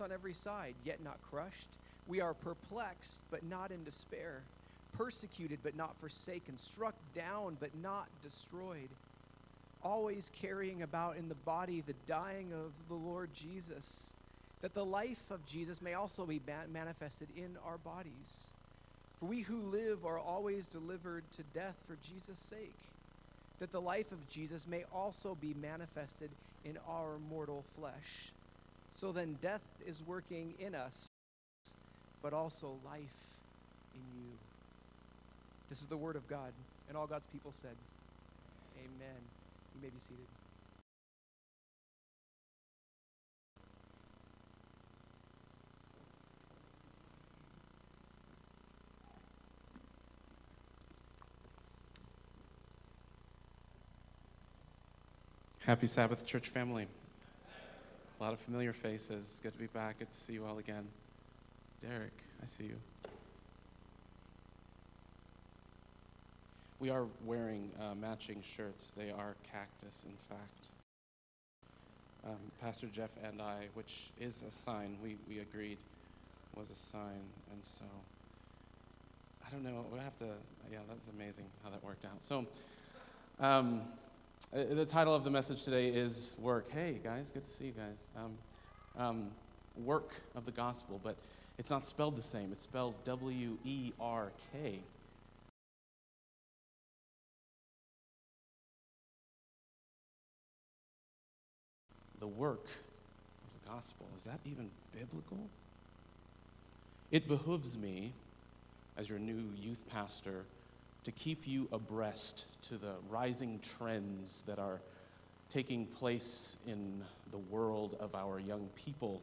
on every side, yet not crushed. We are perplexed, but not in despair, persecuted, but not forsaken, struck down, but not destroyed. Always carrying about in the body the dying of the Lord Jesus, that the life of Jesus may also be manifested in our bodies. For we who live are always delivered to death for Jesus' sake, that the life of Jesus may also be manifested in our mortal flesh. So then, death is working in us, but also life in you. This is the word of God. And all God's people said, Amen. You may be seated. Happy Sabbath, church family. A lot of familiar faces. Good to be back. Good to see you all again. Derek, I see you. We are wearing uh, matching shirts. They are cactus, in fact. Um, Pastor Jeff and I, which is a sign, we, we agreed was a sign. And so, I don't know. we have to, yeah, that's amazing how that worked out. So, um, the title of the message today is Work. Hey, guys, good to see you guys. Um, um, work of the gospel, but it's not spelled the same. It's spelled W E R K. The work of the gospel. Is that even biblical? It behooves me, as your new youth pastor, to keep you abreast to the rising trends that are taking place in the world of our young people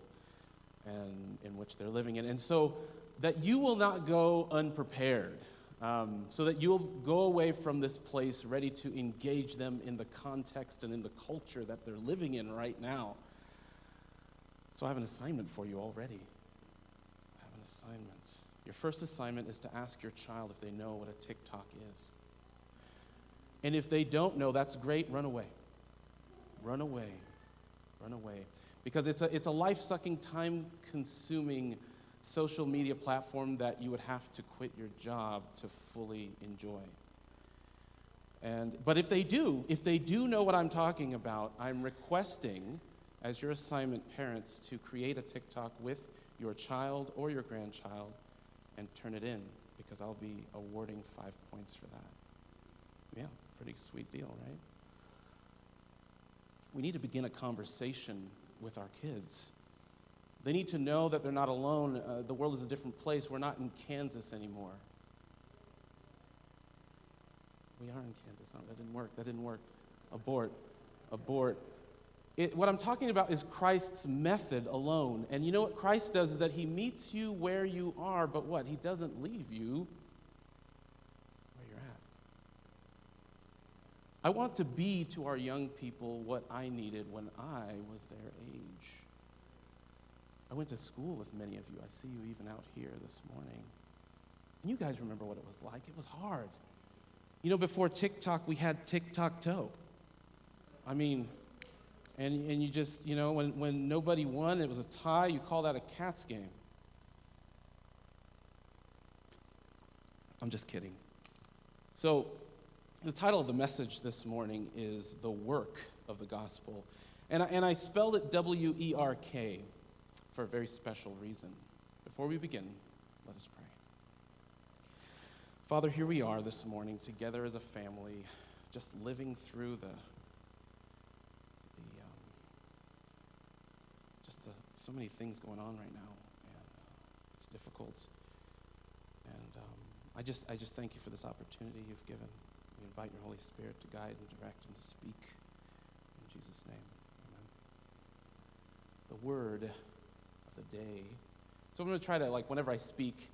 and in which they're living in. And so that you will not go unprepared, um, so that you'll go away from this place ready to engage them in the context and in the culture that they're living in right now. So I have an assignment for you already. I have an assignment. Your first assignment is to ask your child if they know what a TikTok is. And if they don't know, that's great, run away. Run away. Run away. Because it's a, it's a life sucking, time consuming social media platform that you would have to quit your job to fully enjoy. And, but if they do, if they do know what I'm talking about, I'm requesting, as your assignment parents, to create a TikTok with your child or your grandchild and turn it in because I'll be awarding five points for that. Yeah, pretty sweet deal, right? We need to begin a conversation with our kids. They need to know that they're not alone. Uh, the world is a different place. We're not in Kansas anymore. We are in Kansas. That didn't work. That didn't work. Abort. Abort. It, what I'm talking about is Christ's method alone. And you know what Christ does is that he meets you where you are, but what? He doesn't leave you where you're at. I want to be to our young people what I needed when I was their age. I went to school with many of you. I see you even out here this morning. And you guys remember what it was like. It was hard. You know, before TikTok, we had TikTok toe. I mean, and, and you just, you know, when, when nobody won, it was a tie, you call that a cat's game. I'm just kidding. So, the title of the message this morning is The Work of the Gospel. And I, and I spelled it W E R K for a very special reason. Before we begin, let us pray. Father, here we are this morning together as a family, just living through the so many things going on right now, and uh, it's difficult. And um, I just, I just thank you for this opportunity you've given. We invite your Holy Spirit to guide and direct and to speak. In Jesus' name, amen. The word of the day. So I'm going to try to, like, whenever I speak,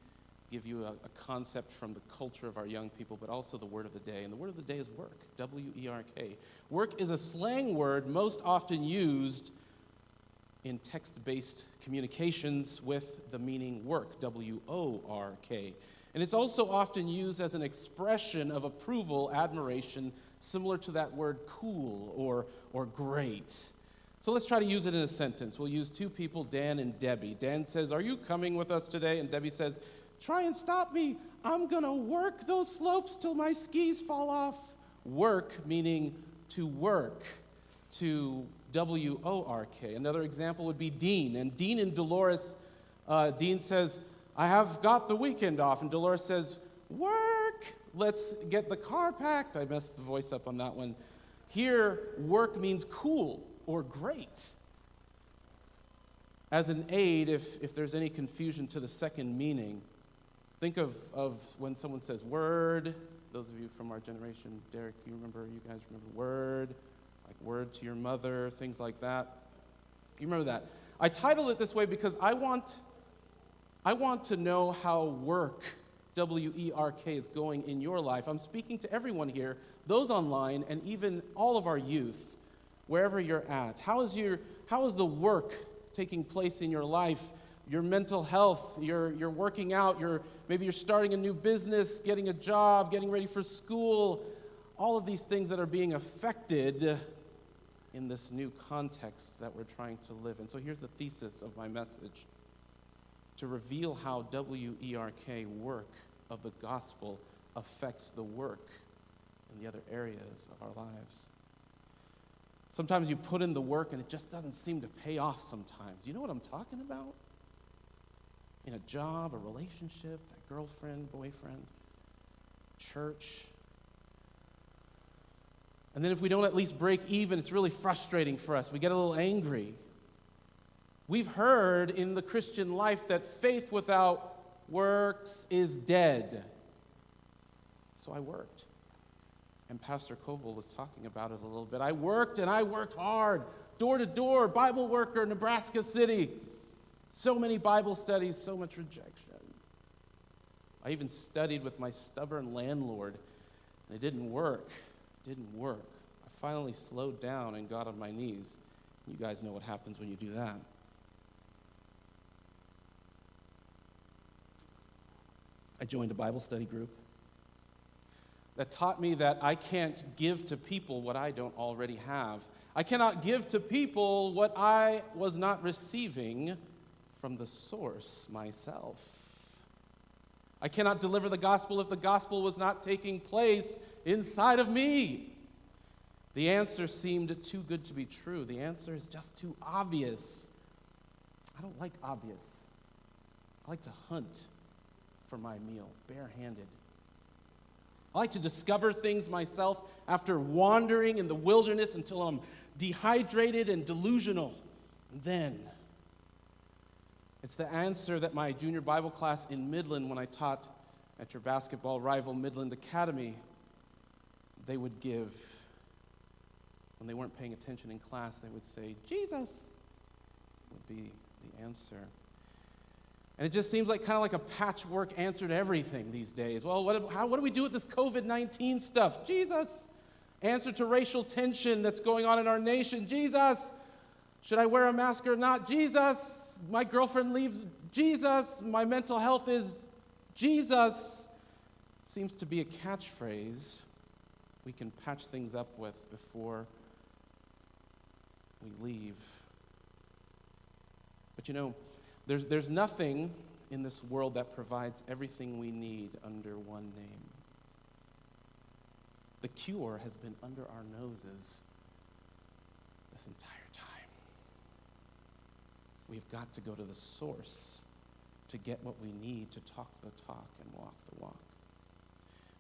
give you a, a, concept from the culture of our young people, but also the word of the day. And the word of the day is work, W E R K. Work is a slang word most often used in text based communications with the meaning work, W O R K. And it's also often used as an expression of approval, admiration, similar to that word cool or, or great. So let's try to use it in a sentence. We'll use two people, Dan and Debbie. Dan says, Are you coming with us today? And Debbie says, Try and stop me. I'm going to work those slopes till my skis fall off. Work meaning to work, to W O R K. Another example would be Dean. And Dean and Dolores, uh, Dean says, I have got the weekend off. And Dolores says, Work. Let's get the car packed. I messed the voice up on that one. Here, work means cool or great. As an aid, if, if there's any confusion to the second meaning, think of, of when someone says word. Those of you from our generation, Derek, you remember, you guys remember word, like word to your mother, things like that. You remember that? I titled it this way because I want, I want to know how work, W E R K, is going in your life. I'm speaking to everyone here, those online, and even all of our youth wherever you're at? How is, your, how is the work taking place in your life? Your mental health, you're, you're working out, you're, maybe you're starting a new business, getting a job, getting ready for school, all of these things that are being affected in this new context that we're trying to live in. So here's the thesis of my message to reveal how WERK work of the gospel affects the work in the other areas of our lives. Sometimes you put in the work and it just doesn't seem to pay off sometimes. You know what I'm talking about? In a job, a relationship, that girlfriend, boyfriend, church. And then if we don't at least break even, it's really frustrating for us. We get a little angry. We've heard in the Christian life that faith without works is dead. So I worked and Pastor Koval was talking about it a little bit. I worked and I worked hard, door to door, Bible worker, Nebraska City. So many Bible studies, so much rejection. I even studied with my stubborn landlord, and it didn't work. Didn't work. I finally slowed down and got on my knees. You guys know what happens when you do that. I joined a Bible study group that taught me that I can't give to people what I don't already have. I cannot give to people what I was not receiving from the source myself. I cannot deliver the gospel if the gospel was not taking place inside of me. The answer seemed too good to be true. The answer is just too obvious. I don't like obvious. I like to hunt for my meal, barehanded. I like to discover things myself after wandering in the wilderness until I'm dehydrated and delusional. And then, it's the answer that my junior Bible class in Midland, when I taught at your basketball rival Midland Academy, they would give. When they weren't paying attention in class, they would say, Jesus would be the answer. And it just seems like kind of like a patchwork answer to everything these days. Well, what, how, what do we do with this COVID 19 stuff? Jesus. Answer to racial tension that's going on in our nation. Jesus. Should I wear a mask or not? Jesus. My girlfriend leaves. Jesus. My mental health is Jesus. Seems to be a catchphrase we can patch things up with before we leave. But you know, there's, there's nothing in this world that provides everything we need under one name. The cure has been under our noses this entire time. We've got to go to the source to get what we need to talk the talk and walk the walk.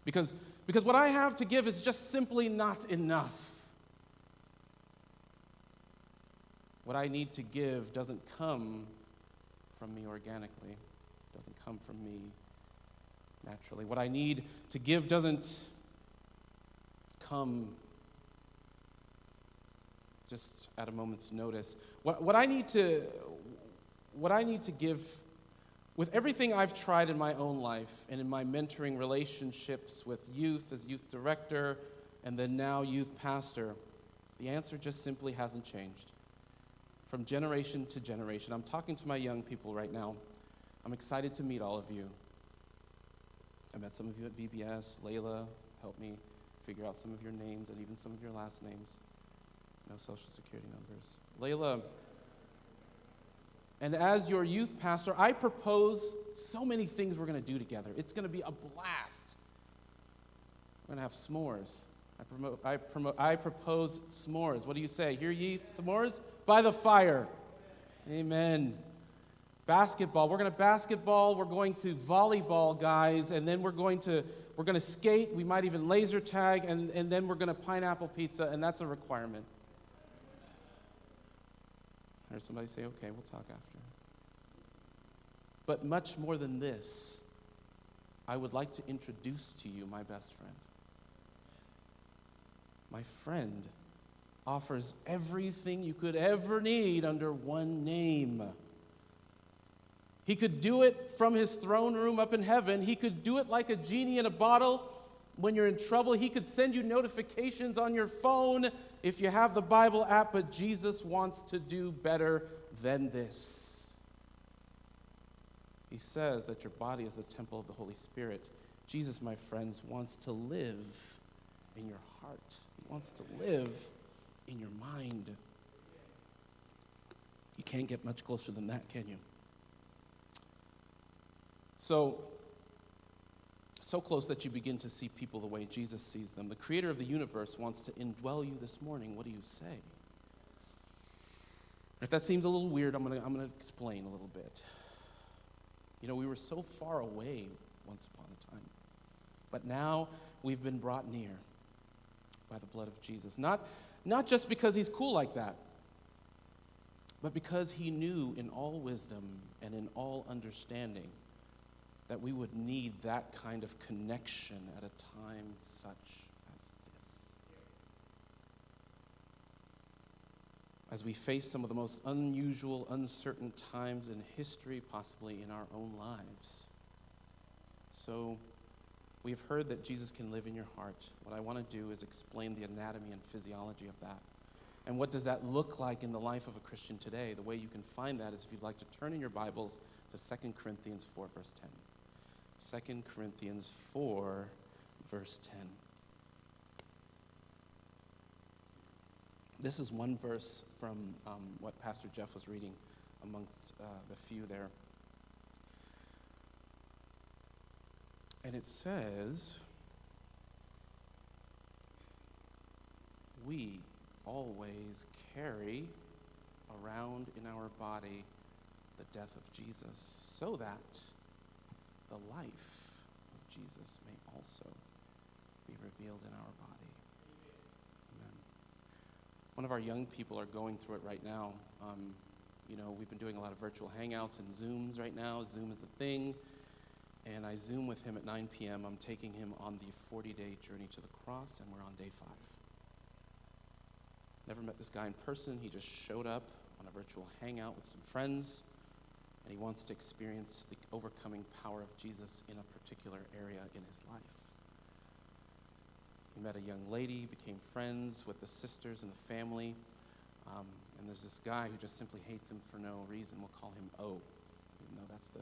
Because, because what I have to give is just simply not enough. What I need to give doesn't come from me organically, doesn't come from me naturally. What I need to give doesn't come just at a moment's notice. What, what I need to what I need to give with everything I've tried in my own life and in my mentoring relationships with youth as youth director and then now youth pastor, the answer just simply hasn't changed. from generation to generation. I'm talking to my young people right now. I'm excited to meet all of you. I met some of you at VBS. Layla helped me figure out some of your names and even some of your last names. No social security numbers. Layla, and as your youth pastor, I propose so many things we're going to do together. It's going to be a blast. We're going to have s'mores. I, promote, I, promote, I propose s'mores. What do you say? Hear ye s'mores? By the fire. Amen. Basketball. We're going to basketball. We're going to volleyball, guys. And then we're going to, we're going to skate. We might even laser tag. And, and then we're going to pineapple pizza. And that's a requirement. I heard somebody say, okay, we'll talk after. But much more than this, I would like to introduce to you my best friend. My friend offers everything you could ever need under one name. He could do it from his throne room up in heaven. He could do it like a genie in a bottle when you're in trouble. He could send you notifications on your phone if you have the Bible app, but Jesus wants to do better than this. He says that your body is the temple of the Holy Spirit. Jesus, my friends, wants to live in your heart, He wants to live in your mind. You can't get much closer than that, can you? So, so close that you begin to see people the way Jesus sees them. The creator of the universe wants to indwell you this morning. What do you say? If that seems a little weird, I'm going to explain a little bit. You know, we were so far away once upon a time, but now we've been brought near by the blood of Jesus. Not, not just because he's cool like that, but because he knew in all wisdom and in all understanding that we would need that kind of connection at a time such as this. As we face some of the most unusual, uncertain times in history, possibly in our own lives. So, we've heard that Jesus can live in your heart. What I want to do is explain the anatomy and physiology of that. And what does that look like in the life of a Christian today? The way you can find that is if you'd like to turn in your Bibles to 2 Corinthians 4, verse 10. 2 Corinthians 4, verse 10. This is one verse from um, what Pastor Jeff was reading amongst uh, the few there. And it says, We always carry around in our body the death of Jesus so that the life of Jesus may also be revealed in our body. Amen. One of our young people are going through it right now. Um, you know, we've been doing a lot of virtual hangouts and Zooms right now. Zoom is the thing. And I Zoom with him at 9 p.m. I'm taking him on the 40 day journey to the cross, and we're on day five. Never met this guy in person. He just showed up on a virtual hangout with some friends and he wants to experience the overcoming power of Jesus in a particular area in his life. He met a young lady, became friends with the sisters and the family, um, and there's this guy who just simply hates him for no reason. We'll call him O, even though that's the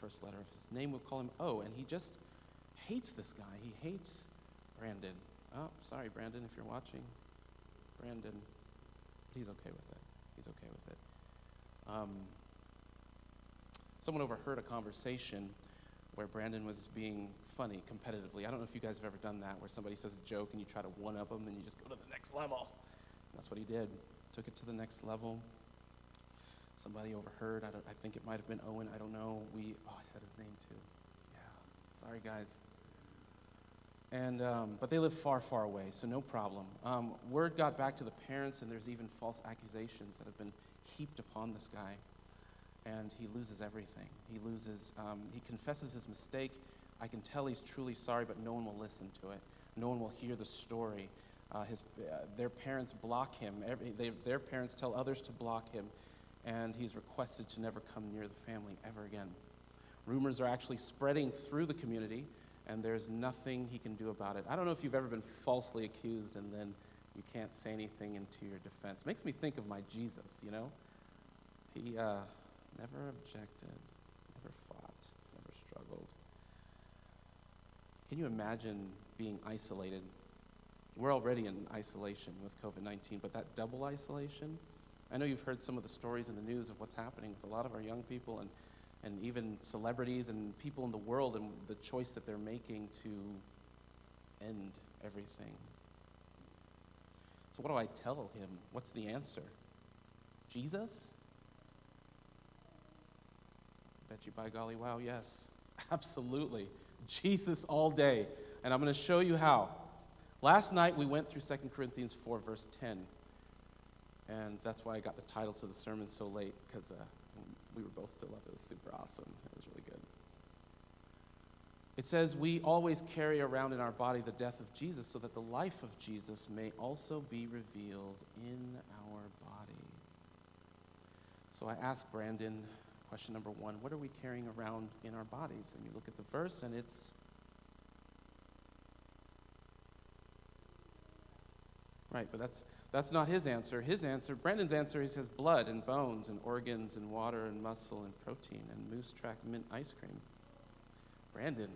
first letter of his name. We'll call him O, and he just hates this guy. He hates Brandon. Oh, sorry, Brandon, if you're watching. Brandon, he's okay with it. He's okay with it. Um, someone overheard a conversation where Brandon was being funny competitively. I don't know if you guys have ever done that, where somebody says a joke and you try to one up them and you just go to the next level. That's what he did. Took it to the next level. Somebody overheard. I, I think it might have been Owen. I don't know. We. Oh, I said his name too. Yeah. Sorry, guys. And um, but they live far, far away, so no problem. Um, word got back to the parents, and there's even false accusations that have been heaped upon this guy and he loses everything. He loses, um, he confesses his mistake. I can tell he's truly sorry, but no one will listen to it. No one will hear the story. Uh, his, uh, their parents block him. Every, they, their parents tell others to block him, and he's requested to never come near the family ever again. Rumors are actually spreading through the community, and there's nothing he can do about it. I don't know if you've ever been falsely accused and then you can't say anything into your defense. Makes me think of my Jesus, you know? He uh, never objected, never fought, never struggled. Can you imagine being isolated? We're already in isolation with COVID 19, but that double isolation, I know you've heard some of the stories in the news of what's happening with a lot of our young people and, and even celebrities and people in the world and the choice that they're making to end everything. So, what do I tell him? What's the answer? Jesus? Bet you by golly, wow, yes. Absolutely. Jesus all day. And I'm going to show you how. Last night we went through 2 Corinthians 4, verse 10. And that's why I got the title to the sermon so late, because uh, we were both still up. It was super awesome. It was really good. It says, We always carry around in our body the death of Jesus so that the life of Jesus may also be revealed in our body. So I asked Brandon, question number one, what are we carrying around in our bodies? And you look at the verse, and it's Right, but that's, that's not his answer. His answer, Brandon's answer, he says blood and bones and organs and water and muscle and protein and moose track mint ice cream. Brandon,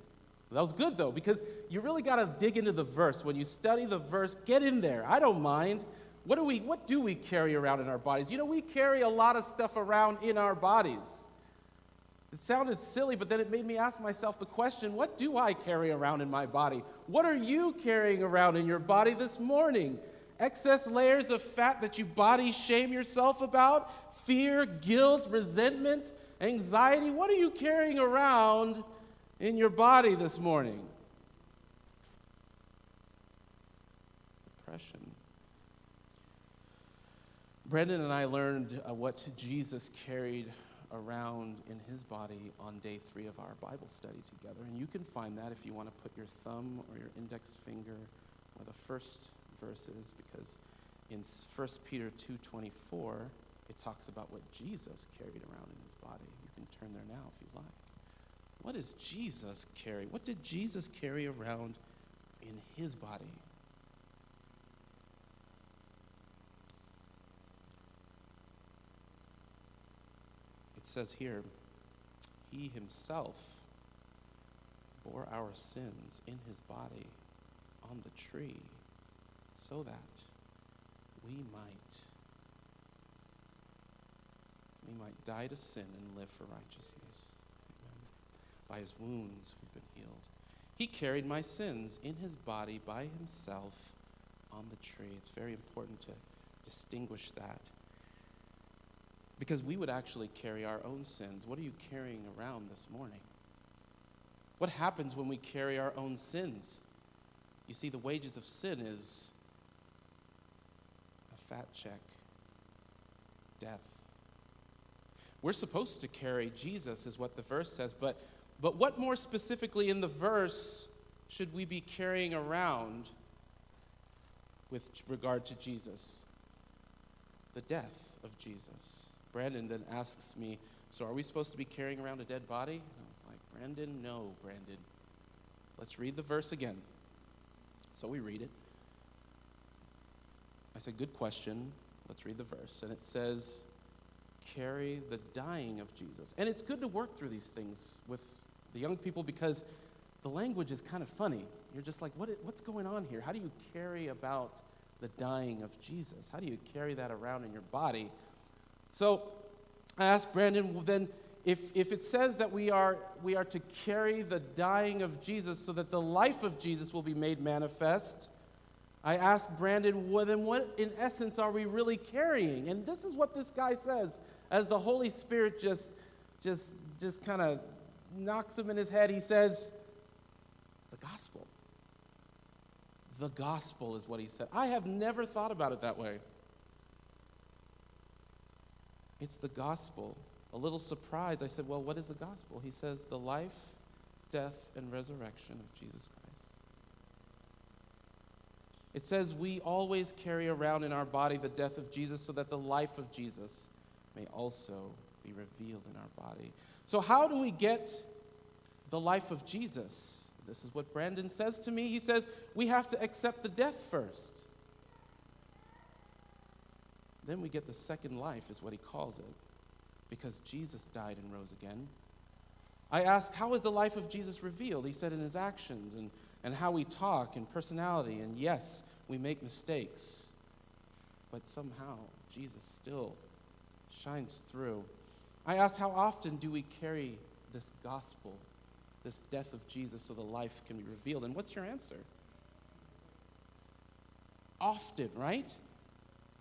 that was good though, because you really got to dig into the verse. When you study the verse, get in there. I don't mind. What do, we, what do we carry around in our bodies? You know, we carry a lot of stuff around in our bodies. It sounded silly, but then it made me ask myself the question what do I carry around in my body? What are you carrying around in your body this morning? excess layers of fat that you body shame yourself about, fear, guilt, resentment, anxiety. What are you carrying around in your body this morning? Depression. Brendan and I learned uh, what Jesus carried around in his body on day three of our Bible study together. And you can find that if you want to put your thumb or your index finger or the first verses because in 1 Peter 2:24 it talks about what Jesus carried around in his body. You can turn there now if you like. What does Jesus carry? What did Jesus carry around in his body? It says here, he himself bore our sins in his body on the tree so that we might we might die to sin and live for righteousness. Amen. By his wounds we've been healed. He carried my sins in his body by himself on the tree. It's very important to distinguish that. Because we would actually carry our own sins. What are you carrying around this morning? What happens when we carry our own sins? You see, the wages of sin is a fat check death. We're supposed to carry Jesus, is what the verse says, but, but what more specifically in the verse should we be carrying around with regard to Jesus? The death of Jesus. Brandon then asks me, So are we supposed to be carrying around a dead body? And I was like, Brandon, no, Brandon. Let's read the verse again. So we read it. I said, Good question. Let's read the verse. And it says, Carry the dying of Jesus. And it's good to work through these things with the young people because the language is kind of funny. You're just like, what, what's going on here? How do you carry about the dying of Jesus? How do you carry that around in your body? So I asked Brandon, well, then, if, if it says that we are, we are to carry the dying of Jesus so that the life of Jesus will be made manifest, I asked Brandon, well, then what in essence are we really carrying? And this is what this guy says as the Holy Spirit just, just, just kind of knocks him in his head. He says, the gospel. The gospel is what he said. I have never thought about it that way. It's the gospel. A little surprised, I said, Well, what is the gospel? He says, The life, death, and resurrection of Jesus Christ. It says we always carry around in our body the death of Jesus so that the life of Jesus may also be revealed in our body. So, how do we get the life of Jesus? This is what Brandon says to me. He says we have to accept the death first. Then we get the second life, is what he calls it. because Jesus died and rose again. I ask, how is the life of Jesus revealed? He said in his actions and, and how we talk and personality. And yes, we make mistakes, but somehow Jesus still shines through. I ask, how often do we carry this gospel, this death of Jesus, so the life can be revealed? And what's your answer? Often, right?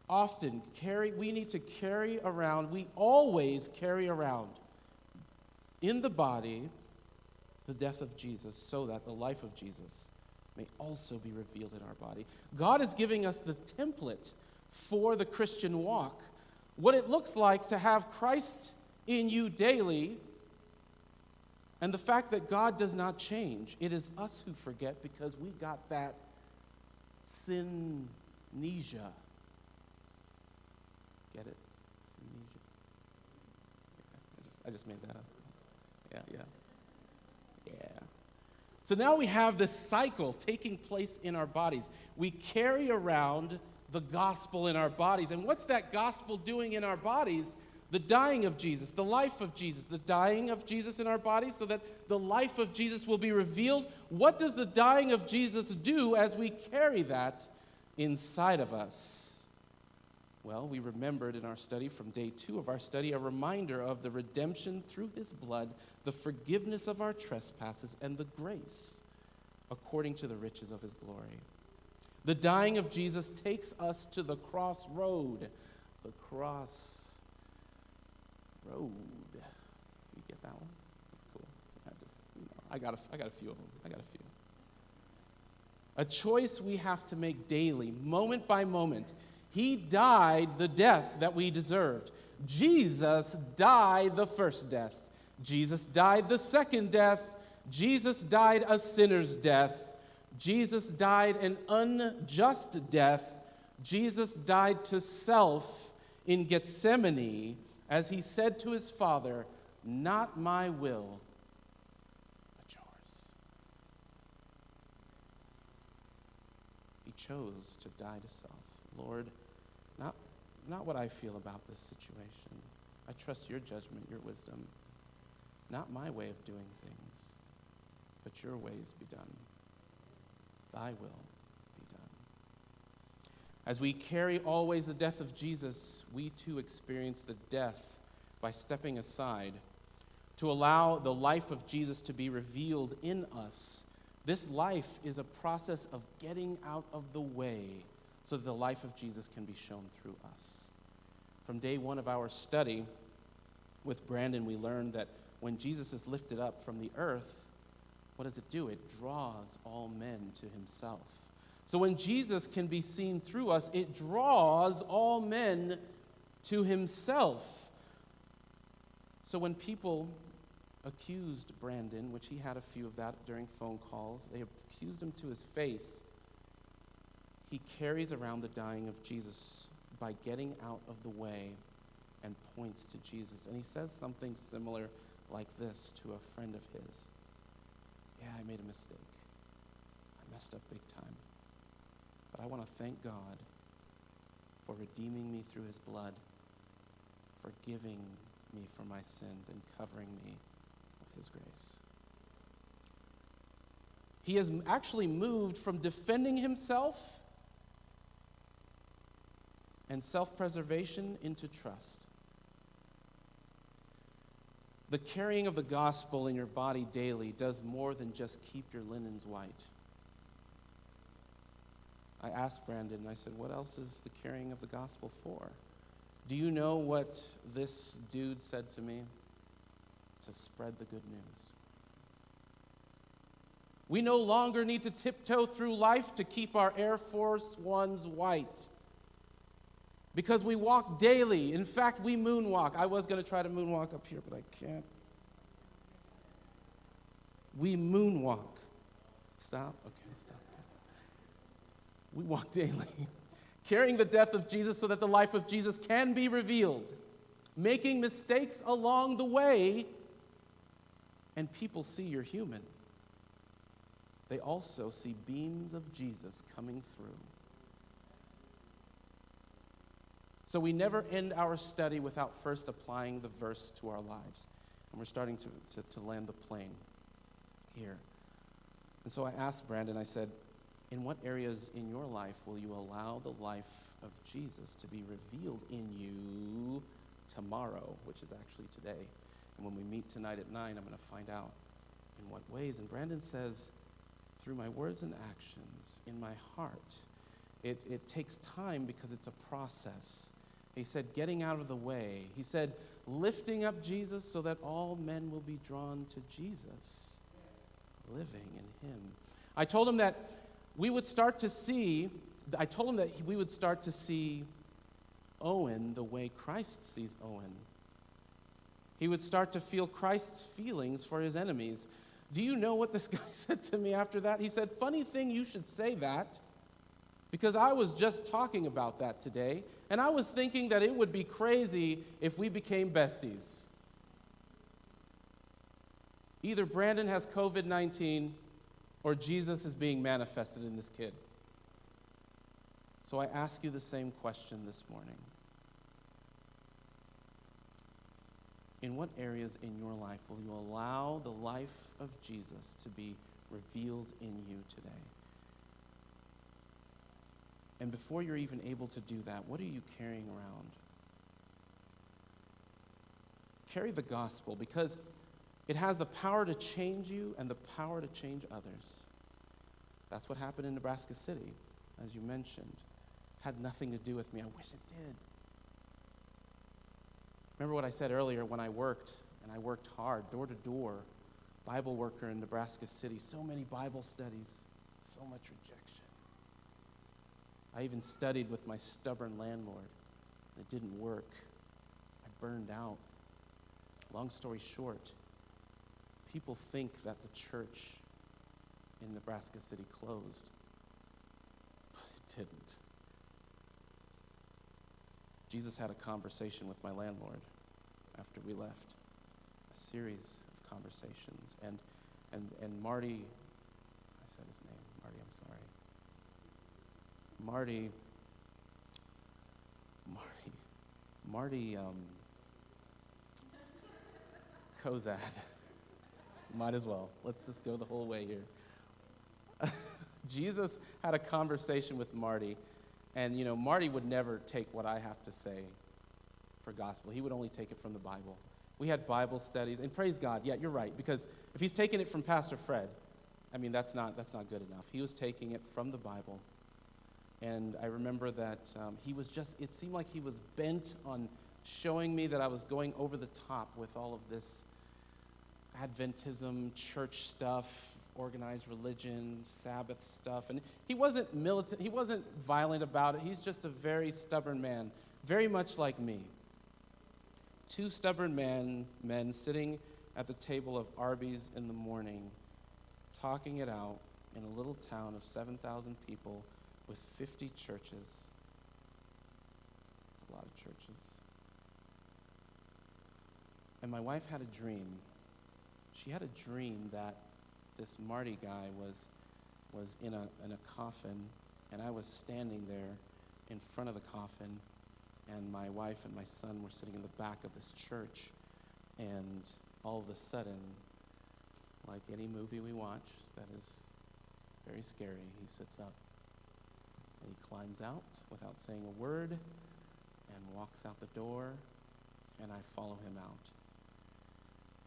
Often carry we need to carry around, we always carry around in the body the death of Jesus so that the life of Jesus may also be revealed in our body. God is giving us the template for the Christian walk. What it looks like to have Christ in you daily and the fact that God does not change. It is us who forget because we got that Synesia. Get it? Synesia. I just, made that up. Yeah, yeah. Yeah. So now we have this cycle taking place in our bodies. We carry around the gospel in our bodies. And what's that gospel doing in our bodies? The dying of Jesus, the life of Jesus, the dying of Jesus in our bodies so that the life of Jesus will be revealed. What does the dying of Jesus do as we carry that inside of us? Well, we remembered in our study from day two of our study a reminder of the redemption through his blood, the forgiveness of our trespasses, and the grace according to the riches of his glory. The dying of Jesus takes us to the crossroad. The cross road. You get that one? That's cool. I just, you know, I got a, I got a few of them. I got a few. A choice we have to make daily, moment by moment. He died the death that we deserved. Jesus died the first death. Jesus died the second death. Jesus died a sinner's death. Jesus died an unjust death. Jesus died to self in Gethsemane as he said to his Father, Not my will, but yours. He chose to die to self. Lord, not, not what I feel about this situation. I trust your judgment, your wisdom. Not my way of doing things, but your ways be done. Thy will be done. As we carry always the death of Jesus, we too experience the death by stepping aside to allow the life of Jesus to be revealed in us. This life is a process of getting out of the way so that the life of Jesus can be shown through us. From day one of our study with Brandon, we learned that when Jesus is lifted up from the earth, what does it do? It draws all men to himself. So when Jesus can be seen through us, it draws all men to himself. So when people accused Brandon, which he had a few of that during phone calls, they accused him to his face. He carries around the dying of Jesus by getting out of the way and points to Jesus. And he says something similar like this to a friend of his Yeah, I made a mistake. I messed up big time. But I want to thank God for redeeming me through his blood, forgiving me for my sins, and covering me with his grace. He has actually moved from defending himself and self preservation into trust. The carrying of the gospel in your body daily does more than just keep your linens white. I asked Brandon, and I said, What else is the carrying of the gospel for? Do you know what this dude said to me? To spread the good news. We no longer need to tiptoe through life to keep our Air Force Ones white. Because we walk daily. In fact, we moonwalk. I was going to try to moonwalk up here, but I can't. We moonwalk. Stop? Okay, stop. We walk daily, carrying the death of Jesus so that the life of Jesus can be revealed, making mistakes along the way, and people see you're human. They also see beams of Jesus coming through. So we never end our study without first applying the verse to our lives. And we're starting to, to, to land the plane here. And so I asked Brandon, I said, in what areas in your life will you allow the life of Jesus to be revealed in you tomorrow, which is actually today? And when we meet tonight at 9, I'm going to find out in what ways. And Brandon says, through my words and actions, in my heart. It, it takes time because it's a process. He said, getting out of the way. He said, lifting up Jesus so that all men will be drawn to Jesus, living in Him. I told him that we would start to see, I told him that we would start to see Owen the way Christ sees Owen. He would start to feel Christ's feelings for his enemies. Do you know what this guy said to me after that? He said, Funny thing you should say that, because I was just talking about that today, and I was thinking that it would be crazy if we became besties. Either Brandon has COVID 19 or Jesus is being manifested in this kid. So I ask you the same question this morning. In what areas in your life will you allow the life of Jesus to be revealed in you today? And before you're even able to do that, what are you carrying around? Carry the gospel because it has the power to change you and the power to change others. That's what happened in Nebraska City, as you mentioned. It had nothing to do with me. I wish it did. Remember what I said earlier when I worked, and I worked hard, door to door, Bible worker in Nebraska City, so many Bible studies, so much rejection. I even studied with my stubborn landlord. It didn't work. I burned out. Long story short, people think that the church in Nebraska City closed, but it didn't. Jesus had a conversation with my landlord after we left, a series of conversations. And, and, and Marty, I said his name, Marty, I'm sorry. Marty, Marty, Marty um, Kozad. Might as well. Let's just go the whole way here. Jesus had a conversation with Marty, and you know, Marty would never take what I have to say for gospel. He would only take it from the Bible. We had Bible studies, and praise God, yeah, you're right, because if he's taking it from Pastor Fred, I mean, that's not, that's not good enough. He was taking it from the Bible. And I remember that um, he was just, it seemed like he was bent on showing me that I was going over the top with all of this Adventism, church stuff, organized religion, Sabbath stuff. And he wasn't militant, he wasn't violent about it. He's just a very stubborn man, very much like me. Two stubborn men, men sitting at the table of Arby's in the morning, talking it out in a little town of 7,000 people with 50 churches. It's a lot of churches. And my wife had a dream. She had a dream that this Marty guy was, was in, a, in a coffin, and I was standing there in front of the coffin, and my wife and my son were sitting in the back of this church, and all of a sudden, like any movie we watch that is very scary, he sits up he climbs out without saying a word and walks out the door, and I follow him out.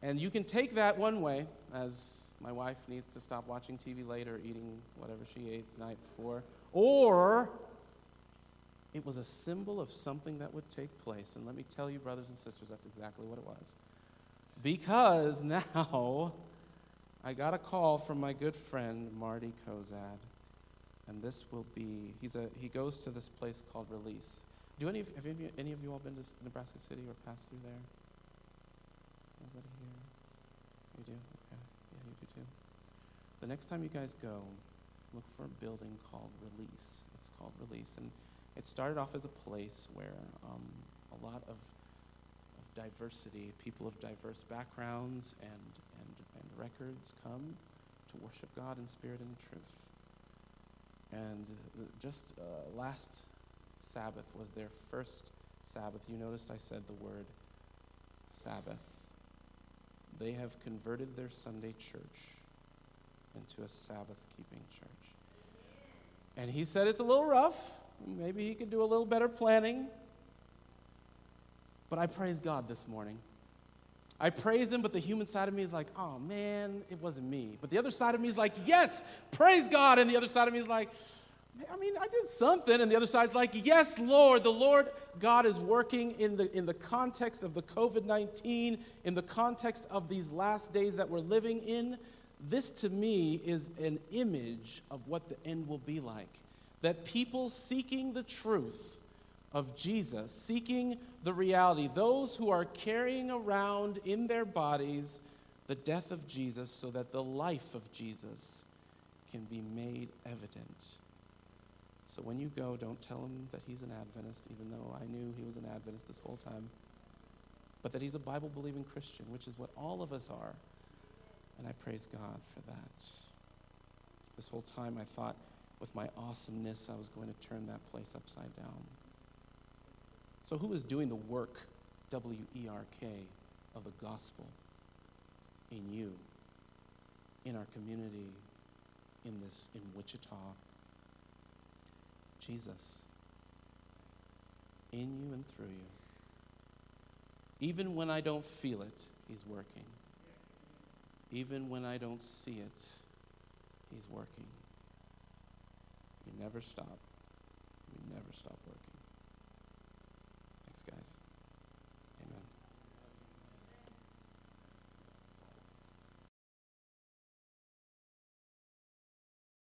And you can take that one way, as my wife needs to stop watching TV later, eating whatever she ate the night before. Or it was a symbol of something that would take place. And let me tell you, brothers and sisters, that's exactly what it was. Because now I got a call from my good friend, Marty Kozad. And this will be, he's a, he goes to this place called Release. Do any of, have any, any of you all been to Nebraska City or passed through there? Anybody here? You do? Okay. Yeah, you do too. The next time you guys go, look for a building called Release. It's called Release. And it started off as a place where um, a lot of, of diversity, people of diverse backgrounds and, and, and records come to worship God in spirit and truth. And just uh, last Sabbath was their first Sabbath. You noticed I said the word Sabbath. They have converted their Sunday church into a Sabbath keeping church. And he said it's a little rough. Maybe he could do a little better planning. But I praise God this morning. I praise him, but the human side of me is like, oh man, it wasn't me. But the other side of me is like, yes, praise God. And the other side of me is like, I mean, I did something. And the other side's like, yes, Lord, the Lord God is working in the, in the context of the COVID 19, in the context of these last days that we're living in. This to me is an image of what the end will be like. That people seeking the truth of Jesus, seeking the reality, those who are carrying around in their bodies the death of Jesus so that the life of Jesus can be made evident. So when you go, don't tell him that he's an Adventist, even though I knew he was an Adventist this whole time, but that he's a Bible believing Christian, which is what all of us are. And I praise God for that. This whole time I thought with my awesomeness I was going to turn that place upside down. So, who is doing the work, W E R K, of the gospel in you, in our community, in this, in Wichita, Jesus. In you and through you. Even when I don't feel it, He's working. Even when I don't see it, He's working. You never stop. You never stop working.